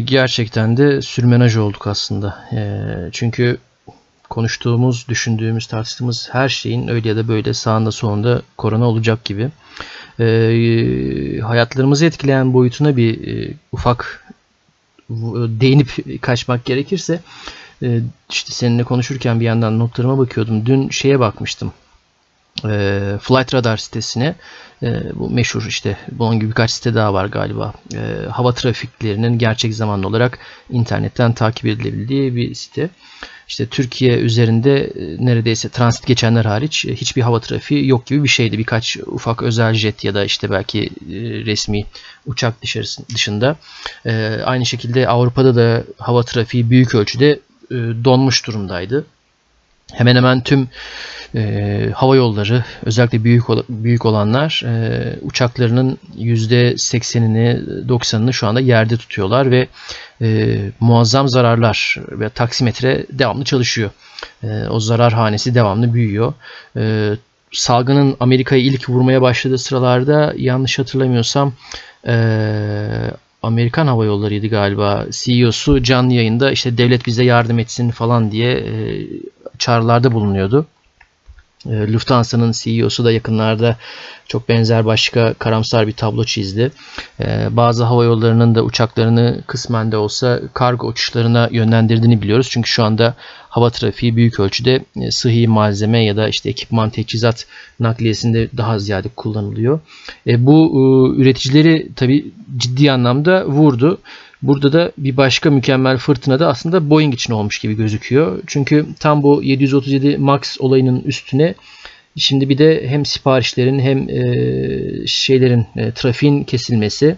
gerçekten de sürmenaj olduk aslında. E, çünkü konuştuğumuz, düşündüğümüz, tartıştığımız her şeyin öyle ya da böyle sağında solunda korona olacak gibi. E, hayatlarımızı etkileyen boyutuna bir e, ufak değinip kaçmak gerekirse e, işte seninle konuşurken bir yandan notlarıma bakıyordum. Dün şeye bakmıştım. E, Flight Radar sitesine e, bu meşhur işte bunun gibi birkaç site daha var galiba. Hava trafiklerinin gerçek zamanlı olarak internetten takip edilebildiği bir site. İşte Türkiye üzerinde e, neredeyse transit geçenler hariç e, hiçbir hava trafiği yok gibi bir şeydi. Birkaç ufak özel jet ya da işte belki e, resmi uçak dışında. Aynı şekilde Avrupa'da da hava trafiği büyük ölçüde donmuş durumdaydı. hemen hemen tüm e, hava yolları özellikle büyük büyük olanlar e, uçaklarının %80'ini 90'ını şu anda yerde tutuyorlar ve e, muazzam zararlar ve taksimetre devamlı çalışıyor. E, o zarar hanesi devamlı büyüyor. E, salgının Amerika'yı ilk vurmaya başladığı sıralarda yanlış hatırlamıyorsam e, Amerikan Hava Yolları'ydı galiba. CEO'su canlı yayında işte devlet bize yardım etsin falan diye e, çağrılarda bulunuyordu. E, Lufthansa'nın CEO'su da yakınlarda çok benzer başka karamsar bir tablo çizdi. E, bazı hava yollarının da uçaklarını kısmen de olsa kargo uçuşlarına yönlendirdiğini biliyoruz. Çünkü şu anda hava trafiği büyük ölçüde e, sıhhi malzeme ya da işte ekipman teçhizat nakliyesinde daha ziyade kullanılıyor. Bu üreticileri tabi ciddi anlamda vurdu. Burada da bir başka mükemmel fırtına da aslında Boeing için olmuş gibi gözüküyor. Çünkü tam bu 737 MAX olayının üstüne şimdi bir de hem siparişlerin hem e, şeylerin e, trafiğin kesilmesi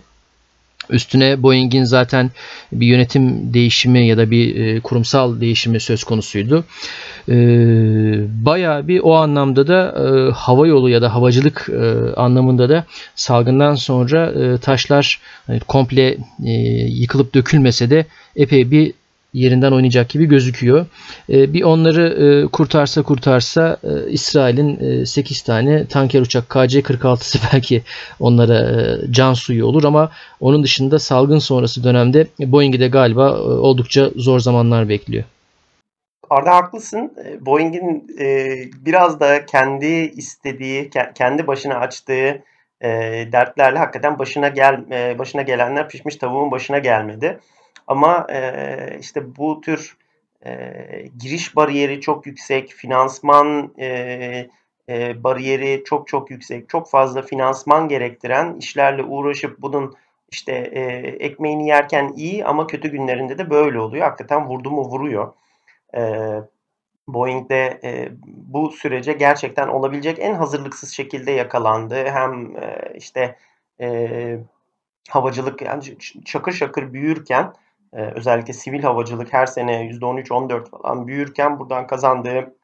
Üstüne Boeing'in zaten bir yönetim değişimi ya da bir e, kurumsal değişimi söz konusuydu. E, bayağı bir o anlamda da e, hava yolu ya da havacılık e, anlamında da salgından sonra e, taşlar hani komple e, yıkılıp dökülmese de epey bir yerinden oynayacak gibi gözüküyor. E, bir onları e, kurtarsa kurtarsa e, İsrail'in e, 8 tane tanker uçak KC-46'sı belki onlara can suyu olur ama onun dışında salgın sonrası dönemde Boeing'i de galiba oldukça zor zamanlar bekliyor. Arda haklısın. Boeing'in biraz da kendi istediği, kendi başına açtığı dertlerle hakikaten başına gel başına gelenler pişmiş tavuğun başına gelmedi. Ama e, işte bu tür e, giriş bariyeri çok yüksek, finansman e, e, bariyeri çok çok yüksek, çok fazla finansman gerektiren işlerle uğraşıp bunun işte e, ekmeğini yerken iyi ama kötü günlerinde de böyle oluyor. Hakikaten vurdu mu vuruyor. E, Boeing'de e, bu sürece gerçekten olabilecek en hazırlıksız şekilde yakalandı. Hem e, işte e, havacılık yani şakır şakır büyürken e, özellikle sivil havacılık her sene %13-14 falan büyürken buradan kazandığı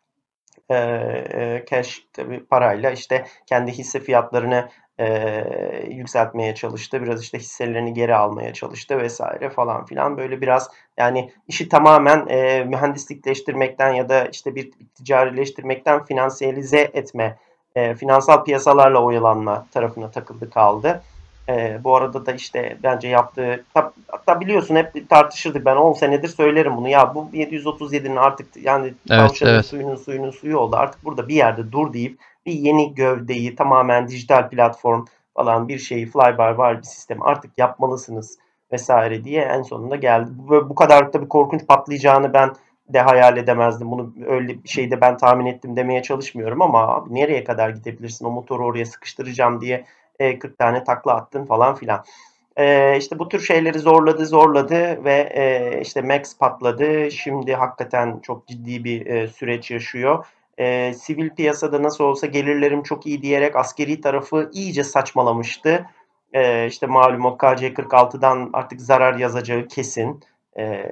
e, e, cash tabi parayla işte kendi hisse fiyatlarını e, yükseltmeye çalıştı. Biraz işte hisselerini geri almaya çalıştı vesaire falan filan. Böyle biraz yani işi tamamen e, mühendislikleştirmekten ya da işte bir ticarileştirmekten finansiyelize etme, e, finansal piyasalarla oyalanma tarafına takıldı kaldı. E, bu arada da işte bence yaptığı hatta biliyorsun hep tartışırdık ben 10 senedir söylerim bunu ya bu 737'nin artık yani evet, evet. suyunun suyunun suyu oldu artık burada bir yerde dur deyip bir yeni gövdeyi tamamen dijital platform falan bir şeyi flyby var bir sistem artık yapmalısınız vesaire diye en sonunda geldi. Bu, bu kadar da bir korkunç patlayacağını ben de hayal edemezdim. Bunu öyle bir şeyde ben tahmin ettim demeye çalışmıyorum ama abi nereye kadar gidebilirsin o motoru oraya sıkıştıracağım diye e, 40 tane takla attın falan filan. E, işte bu tür şeyleri zorladı zorladı ve e, işte Max patladı. Şimdi hakikaten çok ciddi bir e, süreç yaşıyor. E, sivil piyasada nasıl olsa gelirlerim çok iyi diyerek askeri tarafı iyice saçmalamıştı. E, işte malum o KC-46'dan artık zarar yazacağı kesin. E,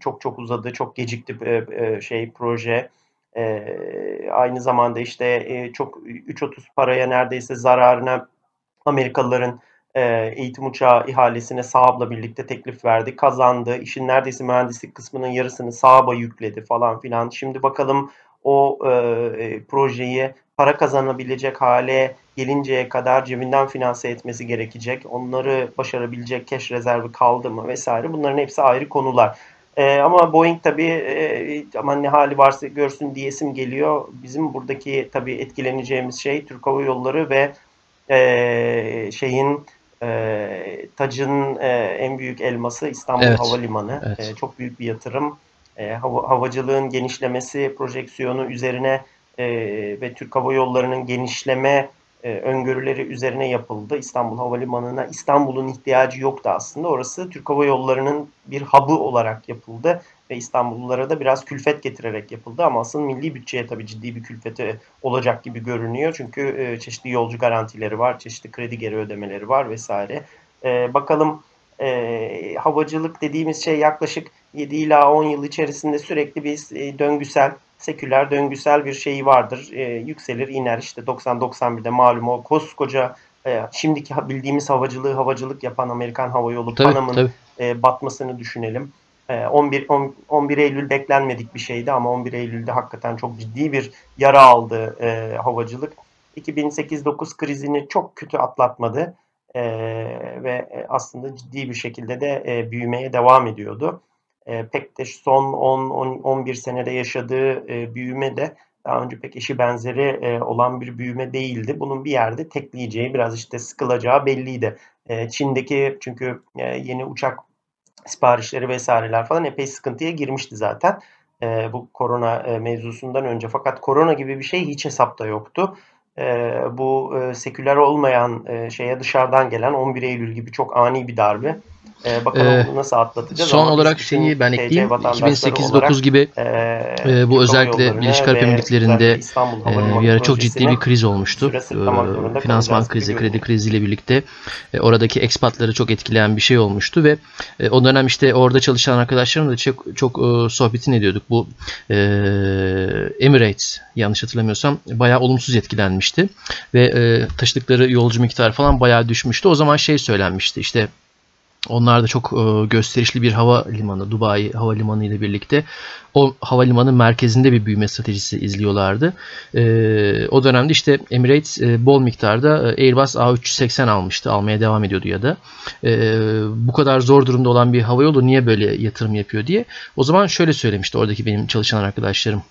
çok çok uzadı, çok gecikti e, e, şey proje. E, aynı zamanda işte e, çok 3.30 paraya neredeyse zararına Amerikalıların e, eğitim uçağı ihalesine Saab'la birlikte teklif verdi. Kazandı. İşin neredeyse mühendislik kısmının yarısını Saab'a yükledi falan filan. Şimdi bakalım o e, projeyi para kazanabilecek hale gelinceye kadar cebinden finanse etmesi gerekecek. Onları başarabilecek cash rezervi kaldı mı vesaire. Bunların hepsi ayrı konular. E, ama Boeing tabii e, aman ne hali varsa görsün diyesim geliyor. Bizim buradaki tabii etkileneceğimiz şey Türk Hava Yolları ve e, şeyin e, tacın e, en büyük elması İstanbul evet. Havalimanı. Evet. E, çok büyük bir yatırım. E, hava, havacılığın genişlemesi projeksiyonu üzerine e, ve Türk Hava Yolları'nın genişleme e, öngörüleri üzerine yapıldı. İstanbul Havalimanı'na İstanbul'un ihtiyacı yoktu aslında. Orası Türk Hava Yolları'nın bir hub'ı olarak yapıldı ve İstanbullulara da biraz külfet getirerek yapıldı ama asıl milli bütçeye tabii ciddi bir külfeti olacak gibi görünüyor. Çünkü e, çeşitli yolcu garantileri var, çeşitli kredi geri ödemeleri var vesaire. E, bakalım e, havacılık dediğimiz şey yaklaşık 7 ila 10 yıl içerisinde sürekli bir e, döngüsel seküler döngüsel bir şeyi vardır. E, yükselir iner işte 90-91'de malum o koskoca e, şimdiki bildiğimiz havacılığı havacılık yapan Amerikan Hava Yolu tabii, Panam'ın tabii. E, batmasını düşünelim. 11, 11 Eylül beklenmedik bir şeydi ama 11 Eylül'de hakikaten çok ciddi bir yara aldı e, havacılık. 2008-9 krizini çok kötü atlatmadı e, ve aslında ciddi bir şekilde de e, büyümeye devam ediyordu. E, pek de son 10-11 senede yaşadığı e, büyüme de daha önce pek eşi benzeri e, olan bir büyüme değildi. Bunun bir yerde tekleyeceği, biraz işte sıkılacağı belliydi. E, Çin'deki çünkü e, yeni uçak siparişleri vesaireler falan epey sıkıntıya girmişti zaten. E, bu korona e, mevzusundan önce. Fakat korona gibi bir şey hiç hesapta yoktu. E, bu e, seküler olmayan e, şeye dışarıdan gelen 11 Eylül gibi çok ani bir darbe. E, bakalım Ee, nasıl atlatacağız. Son olarak şeyi ben ekleyeyim. vatandaşları 2008-9 olarak, gibi e, e, bu özellikle Birleşik Arap Emirlikleri'nde e, bir ara çok ciddi bir kriz olmuştu. E, Finansman krizi, kredi kriziyle birlikte e, oradaki ekspatları çok etkileyen bir şey olmuştu ve e, o dönem işte orada çalışan arkadaşlarımla da çok çok e, sohbetini ediyorduk. Bu e, Emirates yanlış hatırlamıyorsam bayağı olumsuz etkilenmişti ve e, taşıdıkları yolcu miktarı falan bayağı düşmüştü. O zaman şey söylenmişti işte onlar da çok e, gösterişli bir hava limanı, Dubai Havalimanı ile birlikte o havalimanı merkezinde bir büyüme stratejisi izliyorlardı. E, o dönemde işte Emirates e, bol miktarda Airbus A380 almıştı, almaya devam ediyordu ya da. Bu kadar zor durumda olan bir havayolu niye böyle yatırım yapıyor diye. O zaman şöyle söylemişti oradaki benim çalışan arkadaşlarım.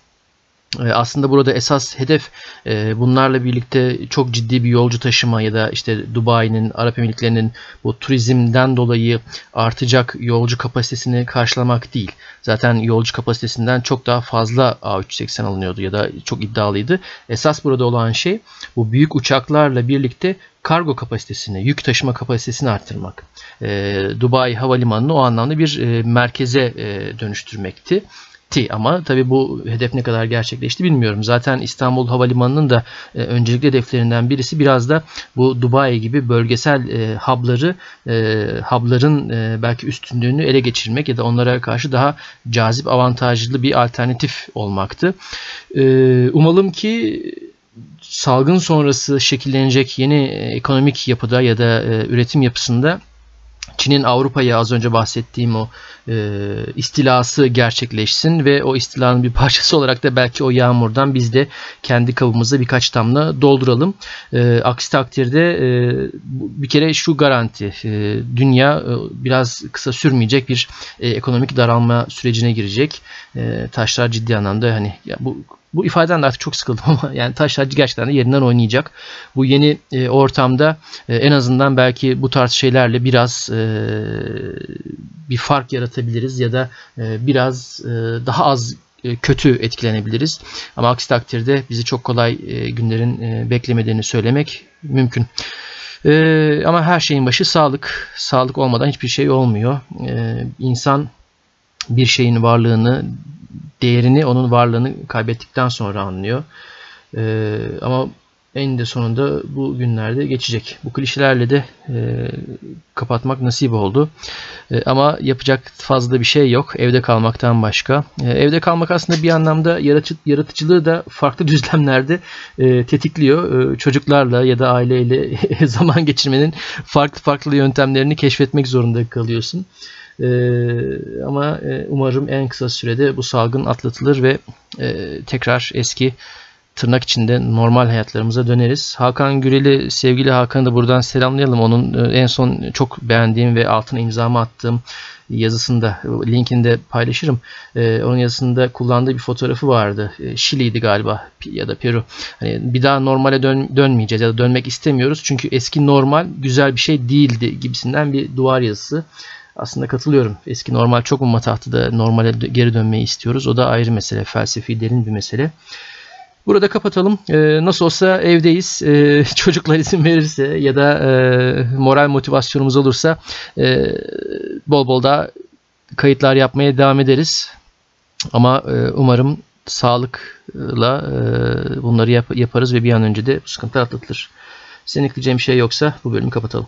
E, aslında burada esas hedef e, bunlarla birlikte çok ciddi bir yolcu taşıma ya da işte Dubai'nin, Arap Emirlikleri'nin bu turizmden dolayı artacak yolcu kapasitesini karşılamak değil. Zaten yolcu kapasitesinden çok daha fazla A380 alınıyordu ya da çok iddialıydı. Esas burada olan şey bu büyük uçaklarla birlikte kargo kapasitesini, yük taşıma kapasitesini arttırmak. E, Dubai Havalimanı'nı o anlamda bir merkeze dönüştürmekti ti ama tabi bu hedef ne kadar gerçekleşti bilmiyorum. Zaten İstanbul Havalimanı'nın da e, öncelikli hedeflerinden birisi biraz da bu Dubai gibi bölgesel e, hub'ları e, hub'ların e, belki üstünlüğünü ele geçirmek ya da onlara karşı daha cazip avantajlı bir alternatif olmaktı. E, umalım ki salgın sonrası şekillenecek yeni ekonomik yapıda ya da e, üretim yapısında Çin'in Avrupa'ya az önce bahsettiğim o e, istilası gerçekleşsin ve o istilanın bir parçası olarak da belki o yağmurdan biz de kendi kabımıza birkaç damla dolduralım. E, aksi takdirde e, bir kere şu garanti e, dünya biraz kısa sürmeyecek bir ekonomik daralma sürecine girecek. Taşlar ciddi anlamda hani ya bu bu ifadeden de artık çok sıkıldım ama yani taşlar gerçekten de yerinden oynayacak. Bu yeni e, ortamda e, en azından belki bu tarz şeylerle biraz e, bir fark yaratabiliriz ya da e, biraz e, daha az e, kötü etkilenebiliriz. Ama aksi takdirde bizi çok kolay günlerin beklemediğini söylemek mümkün. Ama her şeyin başı sağlık. Sağlık olmadan hiçbir şey olmuyor. E, insan bir şeyin varlığını değerini, onun varlığını kaybettikten sonra anlıyor. Ama en de sonunda bu günlerde geçecek. Bu klişelerle de e, kapatmak nasip oldu. E, ama yapacak fazla bir şey yok. Evde kalmaktan başka. E, evde kalmak aslında bir anlamda yaratıcı, yaratıcılığı da farklı düzlemlerde e, tetikliyor. E, çocuklarla ya da aileyle zaman geçirmenin farklı farklı yöntemlerini keşfetmek zorunda kalıyorsun. Ee, ama e, umarım en kısa sürede bu salgın atlatılır ve e, tekrar eski tırnak içinde normal hayatlarımıza döneriz. Hakan Gürel'i, sevgili Hakan'ı da buradan selamlayalım. Onun e, en son çok beğendiğim ve altına imzamı attığım yazısında, linkinde paylaşırım. Ee, onun yazısında kullandığı bir fotoğrafı vardı. Ee, Şili'ydi galiba ya da Peru. Hani bir daha normale dön, dönmeyeceğiz ya da dönmek istemiyoruz. Çünkü eski normal güzel bir şey değildi gibisinden bir duvar yazısı aslında katılıyorum. Eski normal çok mu matahtı da normale geri dönmeyi istiyoruz. O da ayrı mesele. Felsefi derin bir mesele. Burada kapatalım. Ee, nasıl olsa evdeyiz. Ee, çocuklar izin verirse ya da e, moral motivasyonumuz olursa e, bol bol da kayıtlar yapmaya devam ederiz. Ama e, umarım sağlıkla e, bunları yap- yaparız ve bir an önce de bu sıkıntı atlatılır. Senin ekleyeceğin bir şey yoksa bu bölümü kapatalım.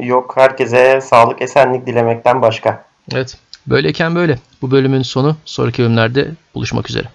Yok herkese sağlık, esenlik dilemekten başka. Evet. Böyleyken böyle. Bu bölümün sonu. Sonraki bölümlerde buluşmak üzere.